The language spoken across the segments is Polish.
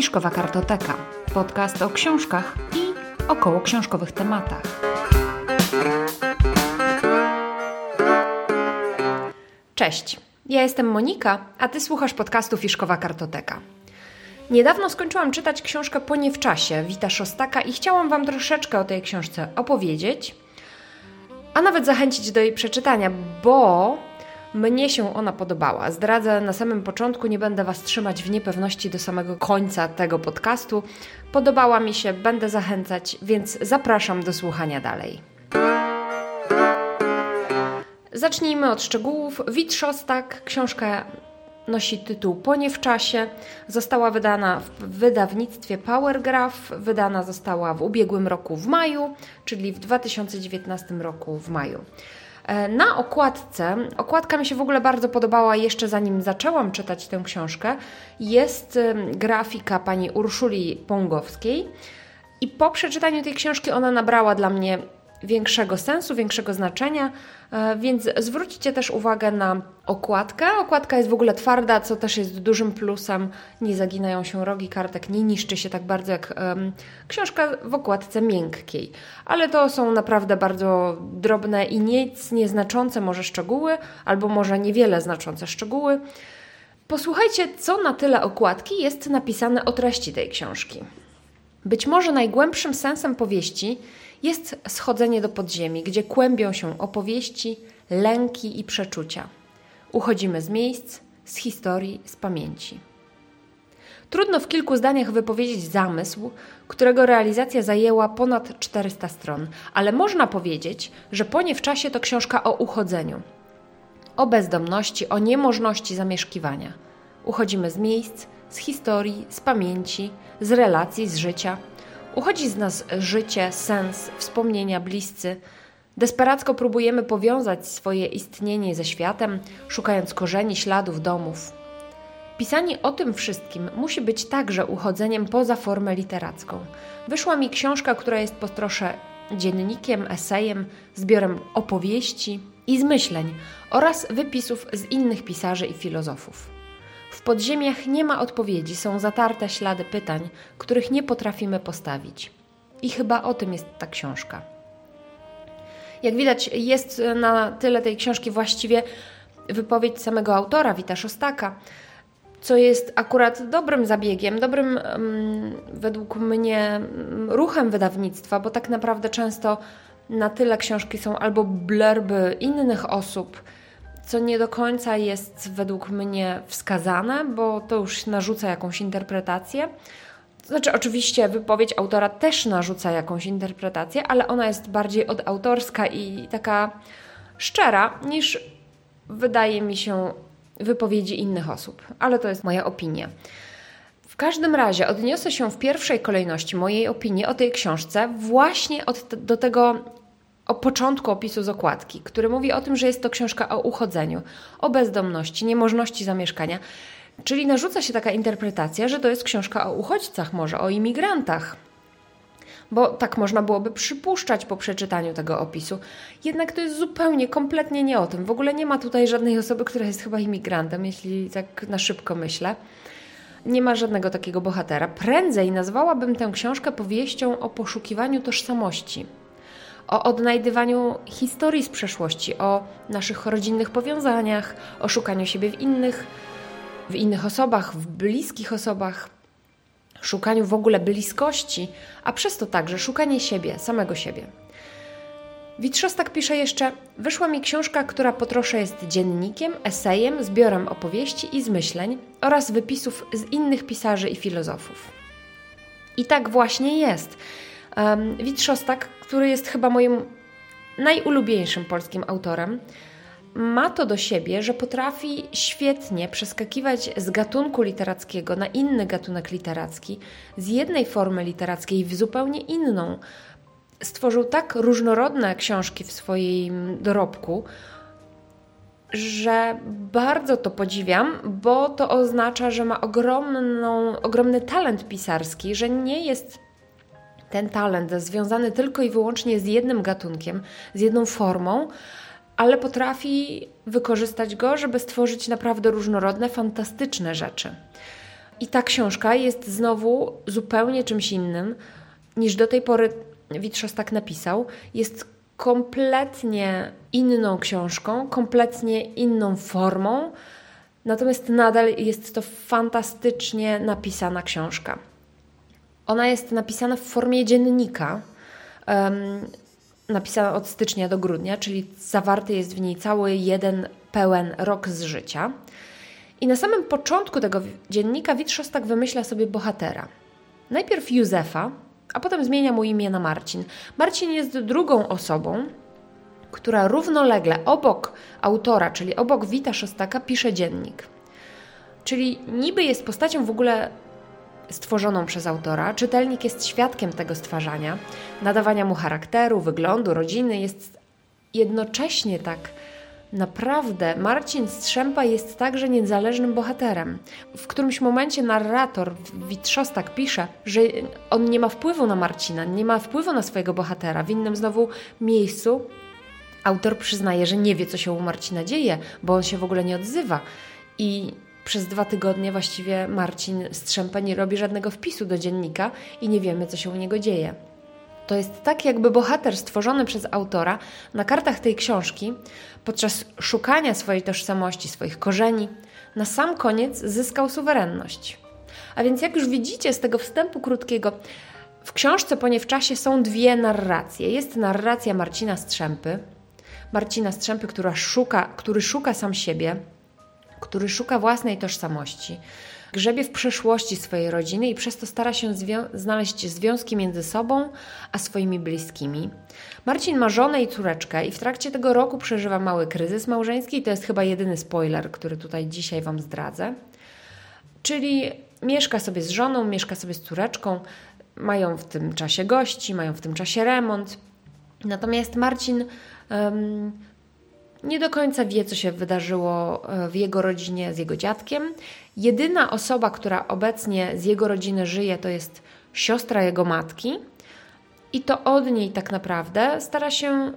Fiszkowa Kartoteka. Podcast o książkach i około książkowych tematach. Cześć, ja jestem Monika, a ty słuchasz podcastu Fiszkowa Kartoteka. Niedawno skończyłam czytać książkę Po nie w czasie Wita Szostaka i chciałam Wam troszeczkę o tej książce opowiedzieć, a nawet zachęcić do jej przeczytania, bo mnie się ona podobała. Zdradzę na samym początku, nie będę Was trzymać w niepewności do samego końca tego podcastu. Podobała mi się, będę zachęcać, więc zapraszam do słuchania dalej. Zacznijmy od szczegółów. Wit Szostak, książka nosi tytuł Po nie w czasie. Została wydana w wydawnictwie Powergraph. Wydana została w ubiegłym roku w maju, czyli w 2019 roku w maju. E, na okładce, okładka mi się w ogóle bardzo podobała jeszcze zanim zaczęłam czytać tę książkę, jest grafika pani Urszuli Pągowskiej i po przeczytaniu tej książki ona nabrała dla mnie większego sensu, większego znaczenia, e, więc zwróćcie też uwagę na okładkę. Okładka jest w ogóle twarda, co też jest dużym plusem. Nie zaginają się rogi kartek, nie niszczy się tak bardzo jak um, książka w okładce miękkiej. Ale to są naprawdę bardzo drobne i nic nieznaczące może szczegóły, albo może niewiele znaczące szczegóły. Posłuchajcie, co na tyle okładki jest napisane o treści tej książki. Być może najgłębszym sensem powieści jest schodzenie do podziemi, gdzie kłębią się opowieści, lęki i przeczucia. Uchodzimy z miejsc, z historii, z pamięci. Trudno w kilku zdaniach wypowiedzieć zamysł, którego realizacja zajęła ponad 400 stron, ale można powiedzieć, że po nie w czasie to książka o uchodzeniu, o bezdomności, o niemożności zamieszkiwania. Uchodzimy z miejsc, z historii, z pamięci, z relacji, z życia – Uchodzi z nas życie, sens, wspomnienia, bliscy. Desperacko próbujemy powiązać swoje istnienie ze światem, szukając korzeni, śladów, domów. Pisanie o tym wszystkim musi być także uchodzeniem poza formę literacką. Wyszła mi książka, która jest po trosze dziennikiem, esejem, zbiorem opowieści i zmyśleń oraz wypisów z innych pisarzy i filozofów. W podziemiach nie ma odpowiedzi, są zatarte ślady pytań, których nie potrafimy postawić. I chyba o tym jest ta książka. Jak widać, jest na tyle tej książki właściwie wypowiedź samego autora, Wita Szostaka, co jest akurat dobrym zabiegiem, dobrym według mnie ruchem wydawnictwa, bo tak naprawdę często na tyle książki są albo blerby innych osób, co nie do końca jest według mnie wskazane, bo to już narzuca jakąś interpretację. Znaczy, oczywiście, wypowiedź autora też narzuca jakąś interpretację, ale ona jest bardziej odautorska i taka szczera niż wydaje mi się wypowiedzi innych osób, ale to jest moja opinia. W każdym razie odniosę się w pierwszej kolejności mojej opinii o tej książce właśnie od, do tego o początku opisu z okładki, który mówi o tym, że jest to książka o uchodzeniu, o bezdomności, niemożności zamieszkania. Czyli narzuca się taka interpretacja, że to jest książka o uchodźcach, może o imigrantach. Bo tak można byłoby przypuszczać po przeczytaniu tego opisu. Jednak to jest zupełnie, kompletnie nie o tym. W ogóle nie ma tutaj żadnej osoby, która jest chyba imigrantem, jeśli tak na szybko myślę. Nie ma żadnego takiego bohatera. Prędzej nazwałabym tę książkę powieścią o poszukiwaniu tożsamości o odnajdywaniu historii z przeszłości, o naszych rodzinnych powiązaniach, o szukaniu siebie w innych, w innych osobach, w bliskich osobach, szukaniu w ogóle bliskości, a przez to także szukanie siebie, samego siebie. Witrzostak pisze jeszcze: Wyszła mi książka, która po trosze jest dziennikiem, esejem, zbiorem opowieści i zmyśleń oraz wypisów z innych pisarzy i filozofów. I tak właśnie jest. Um, Witrzostak, który jest chyba moim najulubieńszym polskim autorem, ma to do siebie, że potrafi świetnie przeskakiwać z gatunku literackiego na inny gatunek literacki, z jednej formy literackiej w zupełnie inną. Stworzył tak różnorodne książki w swoim dorobku, że bardzo to podziwiam, bo to oznacza, że ma ogromną, ogromny talent pisarski, że nie jest ten talent związany tylko i wyłącznie z jednym gatunkiem, z jedną formą, ale potrafi wykorzystać go, żeby stworzyć naprawdę różnorodne, fantastyczne rzeczy. I ta książka jest znowu zupełnie czymś innym niż do tej pory Witrzostak napisał. Jest kompletnie inną książką, kompletnie inną formą, natomiast nadal jest to fantastycznie napisana książka. Ona jest napisana w formie dziennika, napisana od stycznia do grudnia, czyli zawarty jest w niej cały jeden pełen rok z życia. I na samym początku tego dziennika Witrzostak wymyśla sobie bohatera. Najpierw Józefa, a potem zmienia mu imię na Marcin. Marcin jest drugą osobą, która równolegle obok autora, czyli obok Wita Szostaka, pisze dziennik. Czyli niby jest postacią w ogóle stworzoną przez autora, czytelnik jest świadkiem tego stwarzania, nadawania mu charakteru, wyglądu, rodziny, jest jednocześnie tak naprawdę Marcin Strzempa jest także niezależnym bohaterem. W którymś momencie narrator Witrzostak pisze, że on nie ma wpływu na Marcina, nie ma wpływu na swojego bohatera. W innym znowu miejscu autor przyznaje, że nie wie, co się u Marcina dzieje, bo on się w ogóle nie odzywa. I przez dwa tygodnie właściwie Marcin Strzempa nie robi żadnego wpisu do dziennika i nie wiemy, co się u niego dzieje. To jest tak, jakby bohater stworzony przez autora na kartach tej książki, podczas szukania swojej tożsamości, swoich korzeni, na sam koniec zyskał suwerenność. A więc, jak już widzicie z tego wstępu krótkiego, w książce po nie w czasie są dwie narracje. Jest narracja Marcina Strzępy, Marcina Strzępy, która szuka, który szuka sam siebie, który szuka własnej tożsamości, grzebie w przeszłości swojej rodziny i przez to stara się zwią znaleźć związki między sobą a swoimi bliskimi. Marcin ma żonę i córeczkę i w trakcie tego roku przeżywa mały kryzys małżeński i to jest chyba jedyny spoiler, który tutaj dzisiaj Wam zdradzę. Czyli mieszka sobie z żoną, mieszka sobie z córeczką, mają w tym czasie gości, mają w tym czasie remont. Natomiast Marcin um, nie do końca wie, co się wydarzyło e, w jego rodzinie z jego dziadkiem. Jedyna osoba, która obecnie z jego rodziny żyje, to jest siostra jego matki. I to od niej tak naprawdę stara się,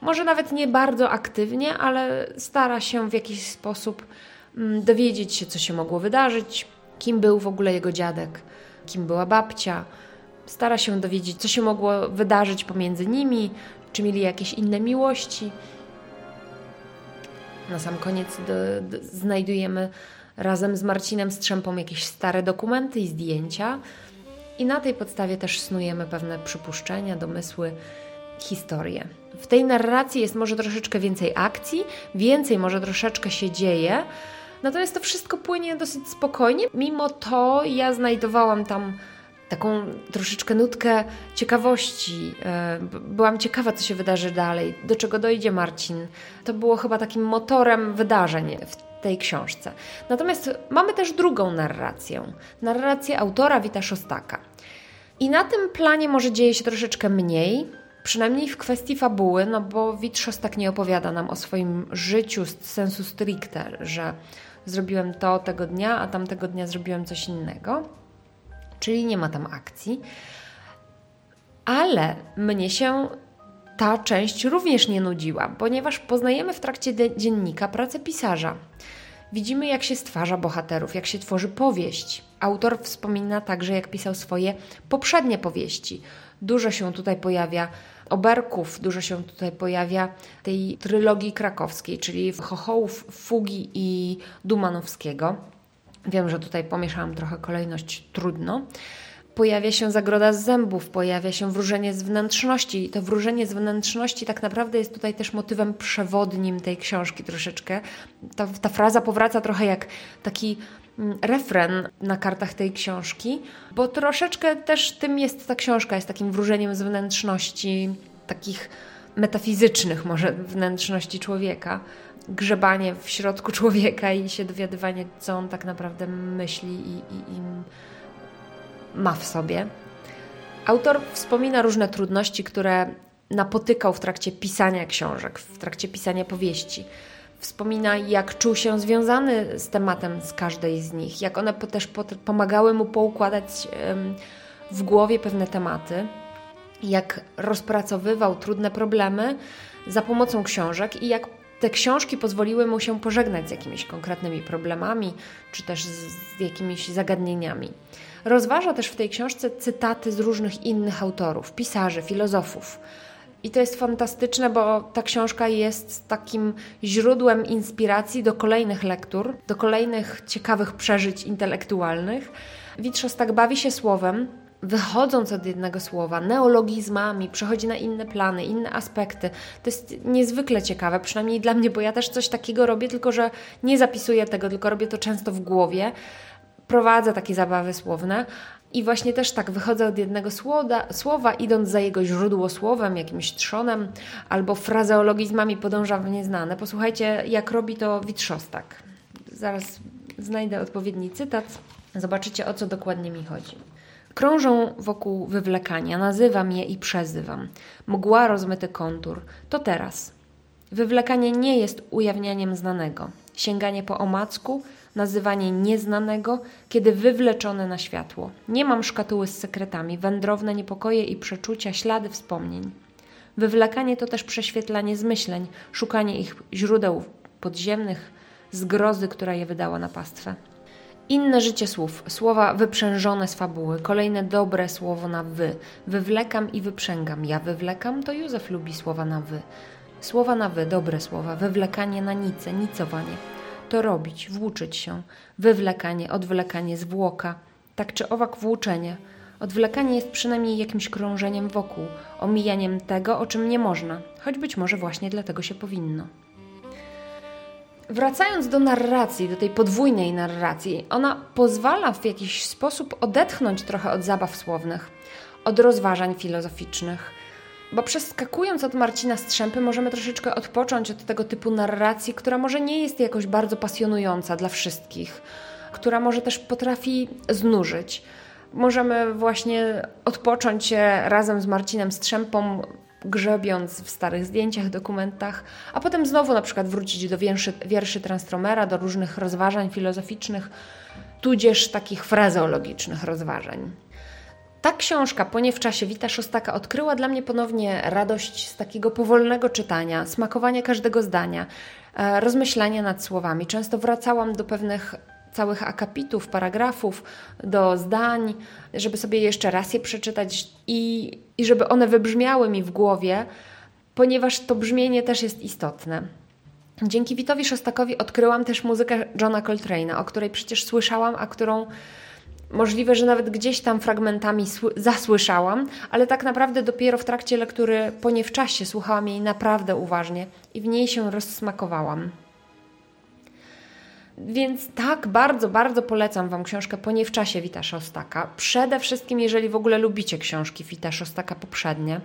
może nawet nie bardzo aktywnie, ale stara się w jakiś sposób mm, dowiedzieć się, co się mogło wydarzyć, kim był w ogóle jego dziadek, kim była babcia. Stara się dowiedzieć, co się mogło wydarzyć pomiędzy nimi, czy mieli jakieś inne miłości. Na sam koniec do, do, znajdujemy razem z Marcinem Strzępą jakieś stare dokumenty i zdjęcia. I na tej podstawie też snujemy pewne przypuszczenia, domysły, historie. W tej narracji jest może troszeczkę więcej akcji, więcej może troszeczkę się dzieje, natomiast to wszystko płynie dosyć spokojnie. Mimo to ja znajdowałam tam taką troszeczkę nutkę ciekawości. E, byłam ciekawa, co się wydarzy dalej, do czego dojdzie Marcin. To było chyba takim motorem wydarzeń w tej książce. Natomiast mamy też drugą narrację. Narrację autora Wita Szostaka. I na tym planie może dzieje się troszeczkę mniej, przynajmniej w kwestii fabuły, no bo Wit Szostak nie opowiada nam o swoim życiu z sensu stricte, że zrobiłem to tego dnia, a tamtego dnia zrobiłem coś innego czyli nie ma tam akcji. Ale mnie się ta część również nie nudziła, ponieważ poznajemy w trakcie dziennika pracę pisarza. Widzimy, jak się stwarza bohaterów, jak się tworzy powieść. Autor wspomina także, jak pisał swoje poprzednie powieści. Dużo się tutaj pojawia oberków, dużo się tutaj pojawia tej trylogii krakowskiej, czyli Chochołów, Fugi i Dumanowskiego. Wiem, że tutaj pomieszałam trochę kolejność trudno. Pojawia się zagroda z zębów, pojawia się wróżenie z wnętrzności. I to wróżenie z wnętrzności tak naprawdę jest tutaj też motywem przewodnim tej książki troszeczkę. Ta, ta fraza powraca trochę jak taki mm, refren na kartach tej książki, bo troszeczkę też tym jest ta książka, jest takim wróżeniem z wnętrzności, takich metafizycznych może wnętrzności człowieka grzebanie w środku człowieka i się dowiadywanie, co on tak naprawdę myśli i, i, i ma w sobie. Autor wspomina różne trudności, które napotykał w trakcie pisania książek, w trakcie pisania powieści. Wspomina, jak czuł się związany z tematem z każdej z nich, jak one też pomagały mu poukładać w głowie pewne tematy, jak rozpracowywał trudne problemy za pomocą książek i jak te książki pozwoliły mu się pożegnać z jakimiś konkretnymi problemami, czy też z, jakimiś zagadnieniami. Rozważa też w tej książce cytaty z różnych innych autorów, pisarzy, filozofów. I to jest fantastyczne, bo ta książka jest takim źródłem inspiracji do kolejnych lektur, do kolejnych ciekawych przeżyć intelektualnych. Witrzos tak bawi się słowem, wychodząc od jednego słowa, neologizmami, przechodzi na inne plany, inne aspekty. To jest niezwykle ciekawe, przynajmniej dla mnie, bo ja też coś takiego robię, tylko że nie zapisuję tego, tylko robię to często w głowie. Prowadzę takie zabawy słowne, i właśnie też tak wychodzę od jednego słowa, słowa, idąc za jego źródło słowem, jakimś trzonem, albo frazeologizmami podążam w nieznane. Posłuchajcie, jak robi to Witrzostak. Zaraz znajdę odpowiedni cytat. Zobaczycie, o co dokładnie mi chodzi. Krążą wokół wywlekania, nazywam je i przezywam. Mgła rozmyty kontur. To teraz. Wywlekanie nie jest ujawnianiem znanego. Sięganie po omacku nazywanie nieznanego, kiedy wywleczone na światło. Nie mam szkatuły z sekretami, wędrowne niepokoje i przeczucia, ślady wspomnień. Wywlekanie to też prześwietlanie zmyśleń, szukanie ich źródeł podziemnych, zgrozy, która je wydała na pastwę. Inne życie słów, słowa wyprzężone z fabuły, kolejne dobre słowo na wy. Wywlekam i wyprzęgam. Ja wywlekam, to Józef lubi słowa na wy. Słowa na wy, dobre słowa, wywlekanie na nice, nicowanie to robić, włóczyć się, wywlekanie, odwlekanie, zwłoka, tak czy owak włóczenie. Odwlekanie jest przynajmniej jakimś krążeniem wokół, omijaniem tego, o czym nie można, choć być może właśnie dlatego się powinno. Wracając do narracji, do tej podwójnej narracji, ona pozwala w jakiś sposób odetchnąć trochę od zabaw słownych, od rozważań filozoficznych, bo przeskakując od Marcina Strzępy, możemy troszeczkę odpocząć od tego typu narracji, która może nie jest jakoś bardzo pasjonująca dla wszystkich, która może też potrafi znużyć. Możemy właśnie odpocząć się razem z Marcinem Strzępą, grzebiąc w starych zdjęciach, dokumentach, a potem znowu na przykład wrócić do wierszy, wierszy Transtromera, do różnych rozważań filozoficznych, tudzież takich frazeologicznych rozważań. Ta książka, Ponie w czasie Wita Szostaka, odkryła dla mnie ponownie radość z takiego powolnego czytania, smakowania każdego zdania, e, rozmyślania nad słowami. Często wracałam do pewnych całych akapitów, paragrafów, do zdań, żeby sobie jeszcze raz je przeczytać i, i żeby one wybrzmiały mi w głowie, ponieważ to brzmienie też jest istotne. Dzięki Witowi Szostakowi odkryłam też muzykę Johna Coltrane'a, o której przecież słyszałam, a którą Możliwe, że nawet gdzieś tam fragmentami zasłyszałam, ale tak naprawdę dopiero w trakcie lektury po nie w czasie słuchałam jej naprawdę uważnie i w niej się rozsmakowałam. Więc tak, bardzo, bardzo polecam Wam książkę Po nie w czasie Wita Szostaka. Przede wszystkim, jeżeli w ogóle lubicie książki Wita Szostaka poprzednie.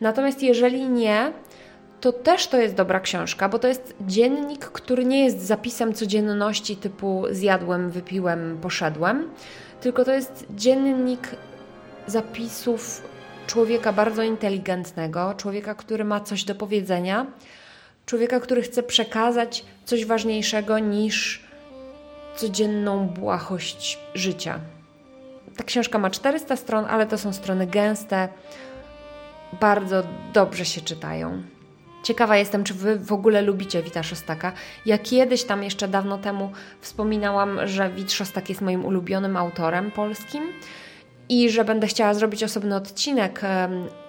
Natomiast jeżeli nie, to też to jest dobra książka, bo to jest dziennik, który nie jest zapisem codzienności typu zjadłem, wypiłem, poszedłem, tylko to jest dziennik zapisów człowieka bardzo inteligentnego, człowieka, który ma coś do powiedzenia, człowieka, który chce przekazać coś ważniejszego niż codzienną błahość życia. Ta książka ma 400 stron, ale to są strony gęste, bardzo dobrze się czytają. Ciekawa jestem, czy Wy w ogóle lubicie Wita Szostaka. Ja kiedyś tam jeszcze dawno temu wspominałam, że Wit Szostak jest moim ulubionym autorem polskim i że będę chciała zrobić osobny odcinek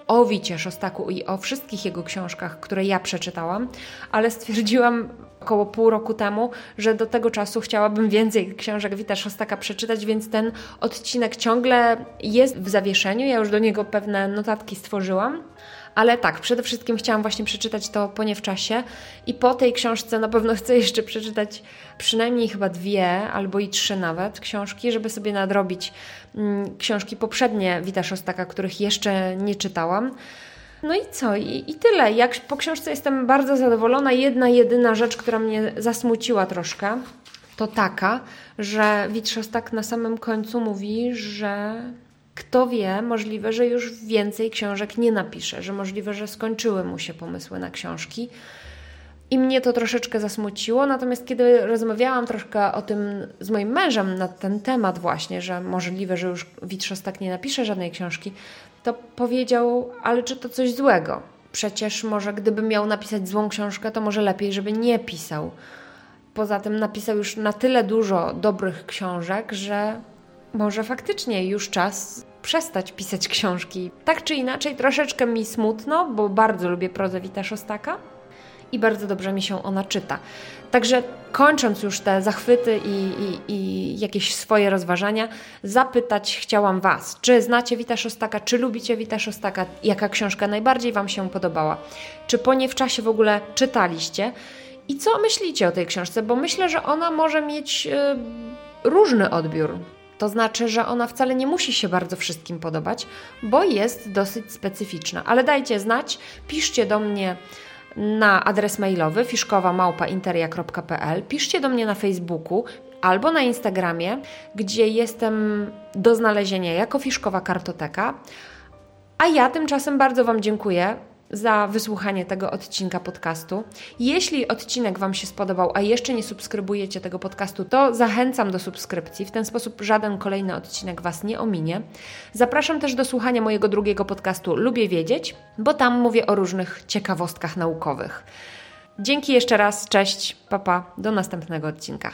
o Wicie Szostaku i o wszystkich jego książkach, które ja przeczytałam, ale stwierdziłam około pół roku temu, że do tego czasu chciałabym więcej książek Wita Szostaka przeczytać, więc ten odcinek ciągle jest w zawieszeniu. Ja już do niego pewne notatki stworzyłam. Ale tak, przede wszystkim chciałam właśnie przeczytać to po nie w czasie i po tej książce na pewno chcę jeszcze przeczytać przynajmniej chyba dwie albo i trzy nawet książki, żeby sobie nadrobić mm, książki poprzednie Wita Szostaka, których jeszcze nie czytałam. No i co? I, I, tyle. Jak po książce jestem bardzo zadowolona. Jedna, jedyna rzecz, która mnie zasmuciła troszkę, to taka, że Wit Szostak na samym końcu mówi, że kto wie, możliwe, że już więcej książek nie napisze, że możliwe, że skończyły mu się pomysły na książki. I mnie to troszeczkę zasmuciło, natomiast kiedy rozmawiałam troszkę o tym z moim mężem na ten temat właśnie, że możliwe, że już Witrzos tak nie napisze żadnej książki, to powiedział, ale czy to coś złego? przecież może gdyby miał napisać złą książkę, to może lepiej, żeby nie pisał. Poza tym napisał już na tyle dużo dobrych książek, że może faktycznie już czas przestać pisać książki. Tak czy inaczej, troszeczkę mi smutno, bo bardzo lubię prozę Wita Szostaka i bardzo dobrze mi się ona czyta. Także kończąc już te zachwyty i, i, i, jakieś swoje rozważania, zapytać chciałam Was, czy znacie Wita Szostaka, czy lubicie Wita Szostaka, jaka książka najbardziej Wam się podobała, czy po nie w czasie w ogóle czytaliście i co myślicie o tej książce, bo myślę, że ona może mieć yy, różny odbiór. To znaczy, że ona wcale nie musi się bardzo wszystkim podobać, bo jest dosyć specyficzna. Ale dajcie znać, piszcie do mnie na adres mailowy fiszkowa.interia.pl, piszcie do mnie na Facebooku albo na Instagramie, gdzie jestem do znalezienia jako Fiszkowa Kartoteka. A ja tymczasem bardzo Wam dziękuję za wysłuchanie tego odcinka podcastu. Jeśli odcinek Wam się spodobał, a jeszcze nie subskrybujecie tego podcastu, to zachęcam do subskrypcji. W ten sposób żaden kolejny odcinek Was nie ominie. Zapraszam też do słuchania mojego drugiego podcastu Lubię Wiedzieć, bo tam mówię o różnych ciekawostkach naukowych. Dzięki jeszcze raz, cześć, papa, do następnego odcinka.